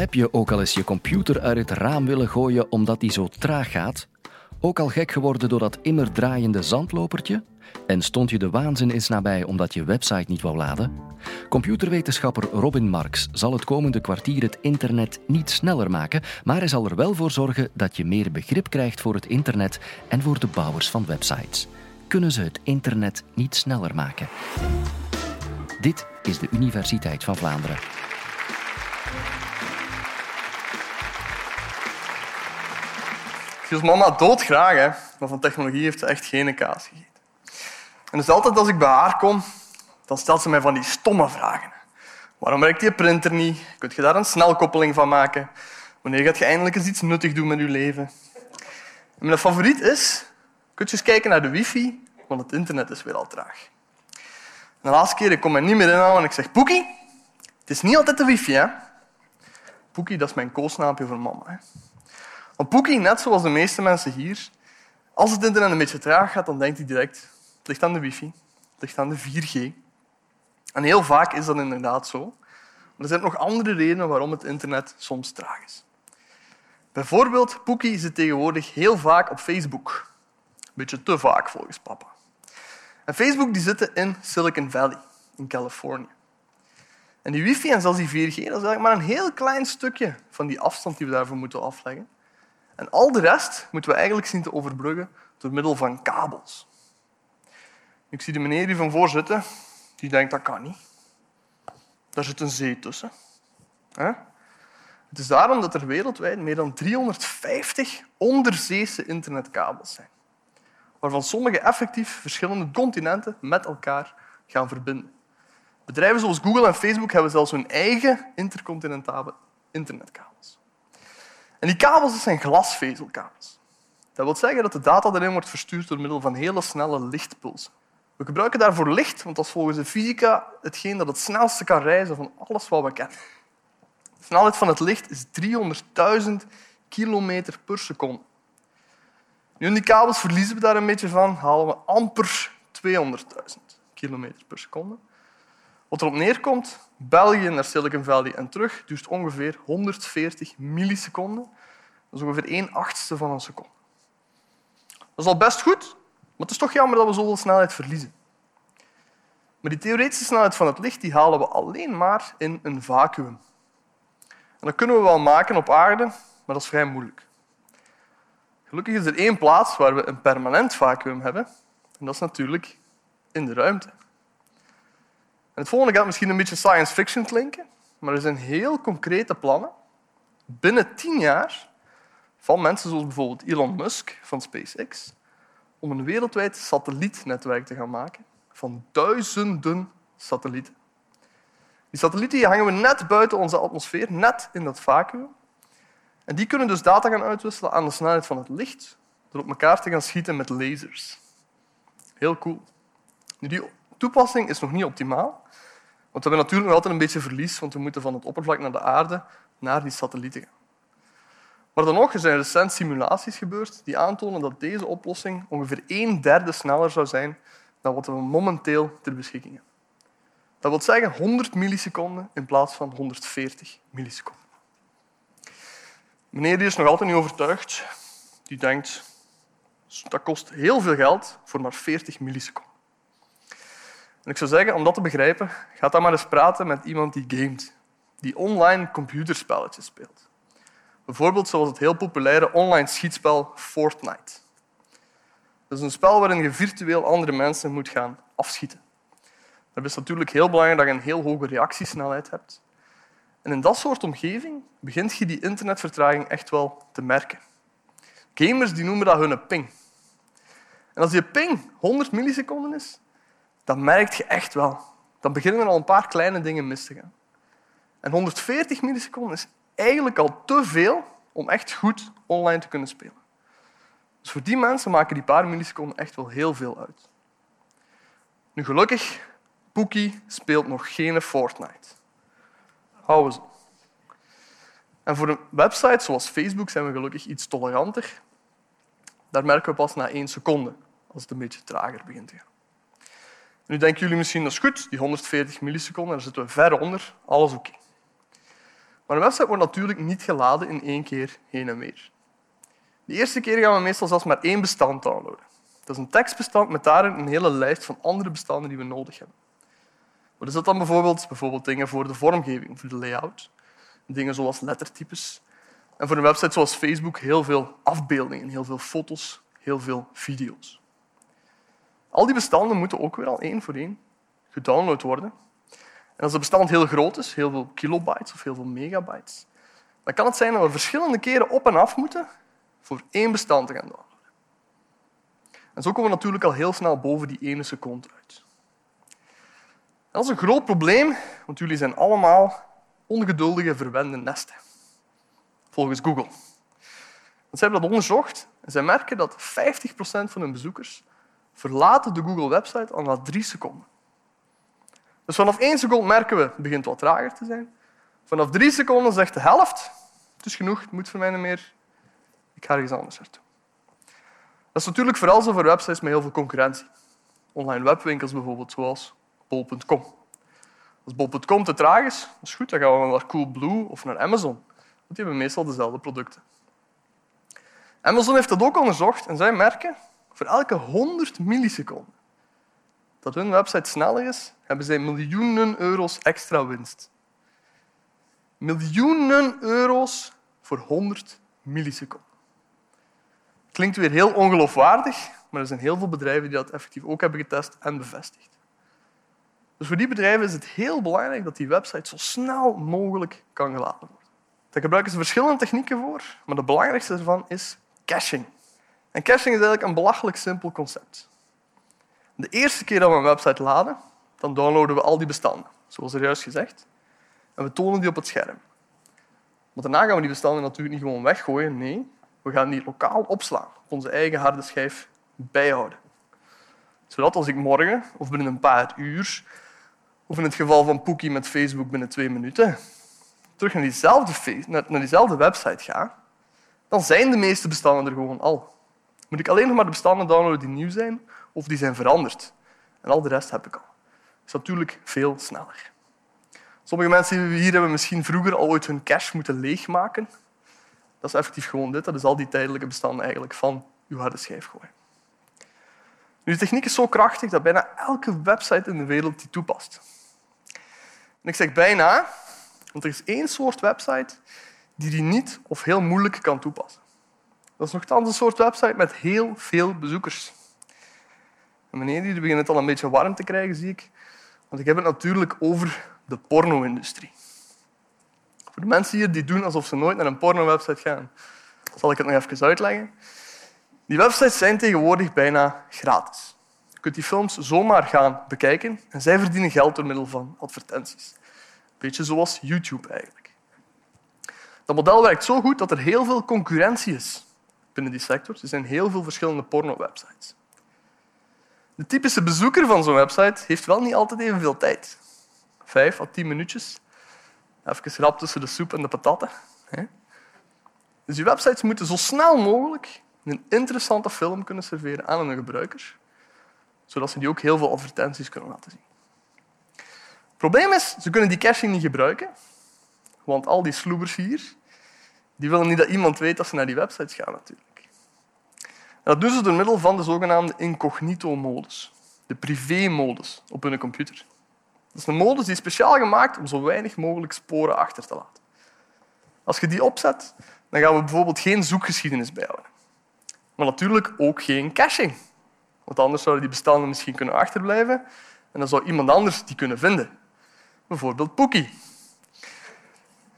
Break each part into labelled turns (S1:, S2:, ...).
S1: Heb je ook al eens je computer uit het raam willen gooien omdat die zo traag gaat? Ook al gek geworden door dat immer draaiende zandlopertje? En stond je de waanzin eens nabij omdat je website niet wou laden? Computerwetenschapper Robin Marks zal het komende kwartier het internet niet sneller maken, maar hij zal er wel voor zorgen dat je meer begrip krijgt voor het internet en voor de bouwers van websites. Kunnen ze het internet niet sneller maken? Dit is de Universiteit van Vlaanderen.
S2: Dus mama doodgraag, hè. maar van technologie heeft ze echt geen kaas gegeten. En dus altijd als ik bij haar kom, dan stelt ze mij van die stomme vragen. Waarom werkt die printer niet? Kun je daar een snelkoppeling van maken? Wanneer gaat je eindelijk eens iets nuttig doen met je leven? En mijn favoriet is, kun je eens kijken naar de wifi, want het internet is weer al traag. de laatste keer ik kom mij niet meer inhalen en ik zeg, Poekie, het is niet altijd de wifi, hè? Poekie, dat is mijn koosnaampje voor mama. Hè? Want Poekie, net zoals de meeste mensen hier, als het internet een beetje traag gaat, dan denkt hij direct, het ligt aan de wifi, het ligt aan de 4G. En heel vaak is dat inderdaad zo. Maar er zijn nog andere redenen waarom het internet soms traag is. Bijvoorbeeld, Poekie zit tegenwoordig heel vaak op Facebook. Een beetje te vaak, volgens papa. En Facebook die zitten in Silicon Valley, in Californië. En die wifi en zelfs die 4G, dat is eigenlijk maar een heel klein stukje van die afstand die we daarvoor moeten afleggen. En al de rest moeten we eigenlijk zien te overbruggen door middel van kabels. Ik zie de meneer hier van voor zitten, die denkt dat kan niet. Daar zit een zee tussen. Het is daarom dat er wereldwijd meer dan 350 onderzeese internetkabels zijn, waarvan sommige effectief verschillende continenten met elkaar gaan verbinden. Bedrijven zoals Google en Facebook hebben zelfs hun eigen intercontinentale internetkabels. En die kabels zijn glasvezelkabels. Dat wil zeggen dat de data erin wordt verstuurd door middel van hele snelle lichtpulsen. We gebruiken daarvoor licht, want dat is volgens de fysica hetgeen dat het snelste kan reizen van alles wat we kennen. De snelheid van het licht is 300.000 kilometer per seconde. Nu, in die kabels verliezen we daar een beetje van, halen we amper 200.000 kilometer per seconde. Wat erop neerkomt, België naar Silicon Valley en terug duurt ongeveer 140 milliseconden. Dat is ongeveer 1 achtste van een seconde. Dat is al best goed, maar het is toch jammer dat we zoveel snelheid verliezen. Maar die theoretische snelheid van het licht die halen we alleen maar in een vacuüm. Dat kunnen we wel maken op aarde, maar dat is vrij moeilijk. Gelukkig is er één plaats waar we een permanent vacuüm hebben, en dat is natuurlijk in de ruimte het volgende gaat misschien een beetje science fiction klinken, maar er zijn heel concrete plannen binnen tien jaar van mensen zoals bijvoorbeeld Elon Musk van SpaceX om een wereldwijd satellietnetwerk te gaan maken van duizenden satellieten. Die satellieten hangen we net buiten onze atmosfeer, net in dat vacuüm. En die kunnen dus data gaan uitwisselen aan de snelheid van het licht door op elkaar te gaan schieten met lasers. Heel cool. Nu, die toepassing is nog niet optimaal, want we hebben natuurlijk nog altijd een beetje verlies, want we moeten van het oppervlak naar de aarde naar die satellieten. Maar dan nog, er zijn recent simulaties gebeurd die aantonen dat deze oplossing ongeveer een derde sneller zou zijn dan wat we momenteel ter beschikking hebben. Dat wil zeggen 100 milliseconden in plaats van 140 milliseconden. Meneer die is nog altijd niet overtuigd. Die denkt dat kost heel veel geld voor maar 40 milliseconden. En ik zou zeggen, om dat te begrijpen, ga dan maar eens praten met iemand die gamet, die online computerspelletjes speelt. Bijvoorbeeld zoals het heel populaire online schietspel Fortnite. Dat is een spel waarin je virtueel andere mensen moet gaan afschieten. Dat is natuurlijk heel belangrijk dat je een heel hoge reactiesnelheid hebt. En in dat soort omgeving begint je die internetvertraging echt wel te merken. Gamers die noemen dat hun ping. En als die ping 100 milliseconden is, dan merk je echt wel. Dan beginnen er al een paar kleine dingen mis te gaan. En 140 milliseconden is eigenlijk al te veel om echt goed online te kunnen spelen. Dus voor die mensen maken die paar milliseconden echt wel heel veel uit. Nu gelukkig, Pookie speelt nog geen Fortnite. Houden ze. En voor een website zoals Facebook zijn we gelukkig iets toleranter. Daar merken we pas na één seconde, als het een beetje trager begint te gaan. Nu denken jullie misschien, dat is goed, die 140 milliseconden, daar zitten we ver onder, alles oké. Maar een website wordt natuurlijk niet geladen in één keer heen en weer. De eerste keer gaan we meestal zelfs maar één bestand downloaden. Dat is een tekstbestand met daarin een hele lijst van andere bestanden die we nodig hebben. Wat is dat dan bijvoorbeeld? Bijvoorbeeld dingen voor de vormgeving, voor de layout. Dingen zoals lettertypes. En voor een website zoals Facebook heel veel afbeeldingen, heel veel foto's, heel veel video's. Al die bestanden moeten ook weer al één voor één gedownload worden. En als het bestand heel groot is, heel veel kilobytes of heel veel megabytes, dan kan het zijn dat we verschillende keren op en af moeten voor één bestand te gaan downloaden. En zo komen we natuurlijk al heel snel boven die ene seconde uit. dat is een groot probleem, want jullie zijn allemaal ongeduldige, verwende nesten. Volgens Google. ze hebben dat onderzocht en zij merken dat 50% van hun bezoekers verlaten de Google-website al na drie seconden. Dus vanaf één seconde merken we, het begint wat trager te zijn. Vanaf drie seconden zegt de helft, het is genoeg, het moet voor mij niet meer, ik ga ergens anders naartoe. Dat is natuurlijk vooral zo voor websites met heel veel concurrentie. Online webwinkels bijvoorbeeld, zoals bol.com. Als bol.com te traag is, is goed, dan gaan we naar Coolblue of naar Amazon. Want die hebben meestal dezelfde producten. Amazon heeft dat ook onderzocht en zij merken voor elke 100 milliseconden dat hun website sneller is, hebben zij miljoenen euro's extra winst. Miljoenen euro's voor 100 milliseconden. Klinkt weer heel ongeloofwaardig, maar er zijn heel veel bedrijven die dat effectief ook hebben getest en bevestigd. Dus voor die bedrijven is het heel belangrijk dat die website zo snel mogelijk kan geladen worden. Daar gebruiken ze verschillende technieken voor, maar de belangrijkste ervan is caching. En caching is eigenlijk een belachelijk simpel concept. De eerste keer dat we een website laden, dan downloaden we al die bestanden, zoals er juist gezegd, en we tonen die op het scherm. Maar daarna gaan we die bestanden natuurlijk niet gewoon weggooien, nee, we gaan die lokaal opslaan, op onze eigen harde schijf bijhouden. Zodat als ik morgen of binnen een paar uur, of in het geval van Pookie met Facebook binnen twee minuten, terug naar naar diezelfde website ga, dan zijn de meeste bestanden er gewoon al. Moet ik alleen nog maar de bestanden downloaden die nieuw zijn of die zijn veranderd. En al de rest heb ik al. Dat is natuurlijk veel sneller. Sommige mensen hier hebben misschien vroeger al ooit hun cache moeten leegmaken. Dat is effectief gewoon dit. Dat is al die tijdelijke bestanden eigenlijk van uw harde schijf gooien. Nu, de techniek is zo krachtig dat bijna elke website in de wereld die toepast. En ik zeg bijna, want er is één soort website die die niet of heel moeilijk kan toepassen. Dat is nogthans een soort website met heel veel bezoekers. En meneer, die begint het al een beetje warm te krijgen, zie ik. Want ik heb het natuurlijk over de porno-industrie. Voor de mensen hier die doen alsof ze nooit naar een porno-website gaan, zal ik het nog even uitleggen. Die websites zijn tegenwoordig bijna gratis. Je kunt die films zomaar gaan bekijken en zij verdienen geld door middel van advertenties. Beetje zoals YouTube eigenlijk. Dat model werkt zo goed dat er heel veel concurrentie is binnen die sector. Er zijn heel veel verschillende porno-websites. De typische bezoeker van zo'n website heeft wel niet altijd evenveel tijd. Vijf à tien minuutjes. Even rap tussen de soep en de patatten. Dus die websites moeten zo snel mogelijk een interessante film kunnen serveren aan hun gebruiker, zodat ze die ook heel veel advertenties kunnen laten zien. Het probleem is, ze kunnen die caching niet gebruiken, want al die sloebers hier die willen niet dat iemand weet dat ze naar die websites gaan natuurlijk dat doen ze door middel van de zogenaamde incognito-modus, de privé-modus op hun computer. Dat is een modus die is speciaal gemaakt om zo weinig mogelijk sporen achter te laten. Als je die opzet, dan gaan we bijvoorbeeld geen zoekgeschiedenis bijhouden. Maar natuurlijk ook geen caching. Want anders zouden die bestanden misschien kunnen achterblijven en dan zou iemand anders die kunnen vinden. Bijvoorbeeld Pookie.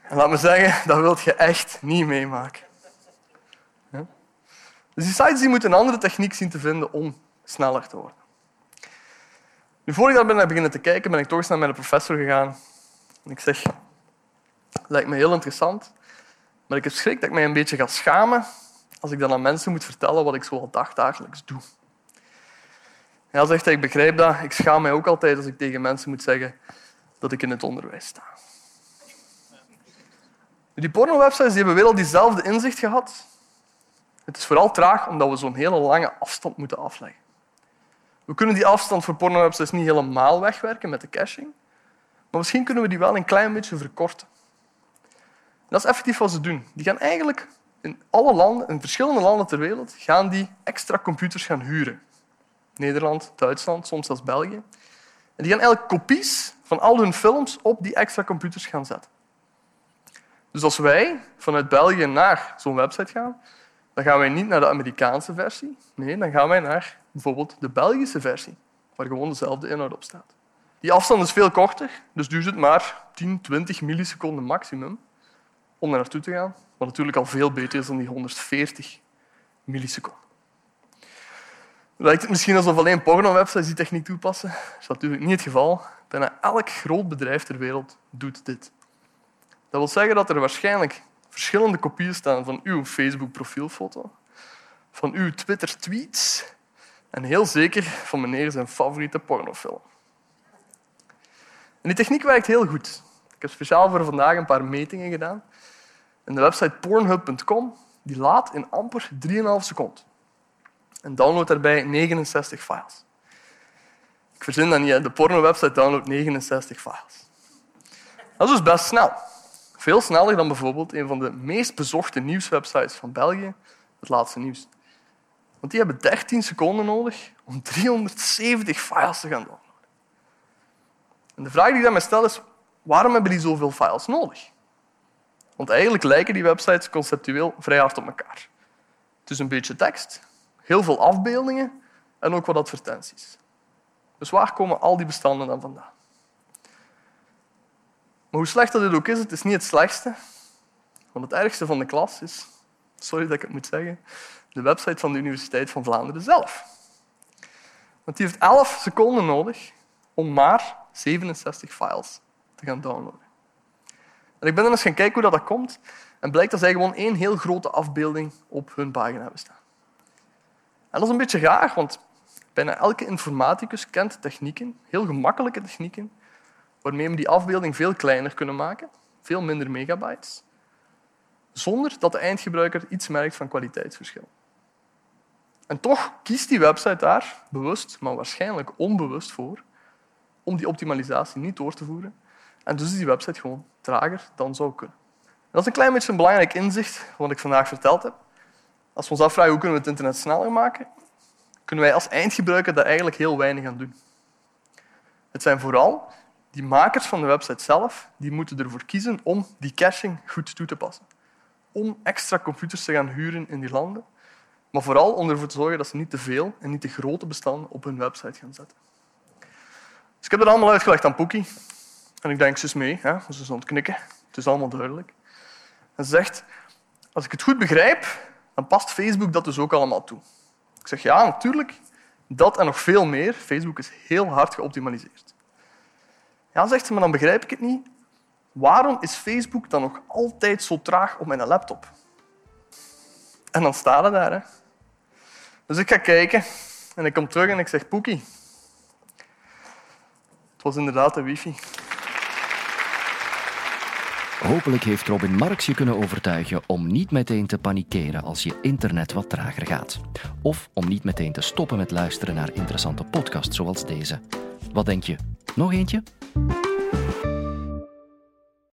S2: En laat me zeggen, dat wil je echt niet meemaken. Dus die sites die moeten een andere techniek zien te vinden om sneller te worden. Nu, ik daar ben beginnen te kijken, ben ik toch eens naar mijn professor gegaan. En ik zeg, lijkt me heel interessant, maar ik heb schrik dat ik mij een beetje ga schamen als ik dan aan mensen moet vertellen wat ik zo al dagdagelijks doe. Hij zegt, ik begrijp dat. Ik schaam mij ook altijd als ik tegen mensen moet zeggen dat ik in het onderwijs sta. Die porno-websites hebben wel al diezelfde inzicht gehad, het is vooral traag omdat we zo'n hele lange afstand moeten afleggen. We kunnen die afstand voor porno-websites niet helemaal wegwerken met de caching, maar misschien kunnen we die wel een klein beetje verkorten. dat is effectief wat ze doen. Die gaan eigenlijk in alle landen, in verschillende landen ter wereld, gaan die extra computers gaan huren. Nederland, Duitsland, soms zelfs België. En die gaan eigenlijk kopies van al hun films op die extra computers gaan zetten. Dus als wij vanuit België naar zo'n website gaan, dan gaan wij niet naar de Amerikaanse versie. Nee, dan gaan wij naar bijvoorbeeld de Belgische versie, waar gewoon dezelfde inhoud op staat. Die afstand is veel korter, dus duurt het maar 10, 20 milliseconden maximum om daar naartoe te gaan. Wat natuurlijk al veel beter is dan die 140 milliseconden. Lijkt het misschien alsof alleen porno-websites die techniek toepassen? Dat is natuurlijk niet het geval. Bijna elk groot bedrijf ter wereld doet dit. Dat wil zeggen dat er waarschijnlijk verschillende kopieën staan van uw Facebook-profielfoto, van uw Twitter-tweets en heel zeker van meneer zijn favoriete pornofilm. En die techniek werkt heel goed. Ik heb speciaal voor vandaag een paar metingen gedaan. En de website pornhub.com die laat in amper 3,5 seconden. En download daarbij 69 files. Ik verzin dat niet. De porno-website downloadt 69 files. Dat is dus best snel. Veel sneller dan bijvoorbeeld een van de meest bezochte nieuwswebsites van België, het laatste nieuws. Want die hebben 13 seconden nodig om 370 files te gaan downloaden. En de vraag die ik me stel is, waarom hebben die zoveel files nodig? Want eigenlijk lijken die websites conceptueel vrij hard op elkaar. Het is een beetje tekst, heel veel afbeeldingen en ook wat advertenties. Dus waar komen al die bestanden dan vandaan? Maar hoe slecht dat dit ook is, het is niet het slechtste. Want het ergste van de klas is, sorry dat ik het moet zeggen, de website van de Universiteit van Vlaanderen zelf. Want die heeft 11 seconden nodig om maar 67 files te gaan downloaden. En ik ben dan eens gaan kijken hoe dat, komt. En blijkt dat zij gewoon één heel grote afbeelding op hun pagina hebben staan. En dat is een beetje raar, want bijna elke informaticus kent technieken, heel gemakkelijke technieken, waarmee we die afbeelding veel kleiner kunnen maken, veel minder megabytes, zonder dat de eindgebruiker iets merkt van kwaliteitsverschil. En toch kiest die website daar bewust, maar waarschijnlijk onbewust voor, om die optimalisatie niet door te voeren. En dus is die website gewoon trager dan zou kunnen. dat is een klein beetje een belangrijk inzicht wat ik vandaag verteld heb. Als we ons afvragen hoe kunnen we het internet sneller maken, kunnen wij als eindgebruiker daar eigenlijk heel weinig aan doen. Het zijn vooral die makers van de website zelf die moeten ervoor kiezen om die caching goed toe te passen. Om extra computers te gaan huren in die landen, maar vooral om ervoor te zorgen dat ze niet te veel en niet te grote bestanden op hun website gaan zetten. Dus ik heb dat allemaal uitgelegd aan Poekie. En ik denk, ze is mee. Hè? Ze is het knikken. Het is allemaal duidelijk. En ze zegt, als ik het goed begrijp, dan past Facebook dat dus ook allemaal toe. Ik zeg, ja, natuurlijk. Dat en nog veel meer. Facebook is heel hard geoptimaliseerd. Ja, zegt ze, maar dan begrijp ik het niet. Waarom is Facebook dan nog altijd zo traag op mijn laptop? En dan staat het daar. Hè. Dus ik ga kijken en ik kom terug en ik zeg, Poekie. Het was inderdaad de wifi.
S1: Hopelijk heeft Robin Marx je kunnen overtuigen om niet meteen te panikeren als je internet wat trager gaat. Of om niet meteen te stoppen met luisteren naar interessante podcasts zoals deze. Wat denk je? Nog eentje? you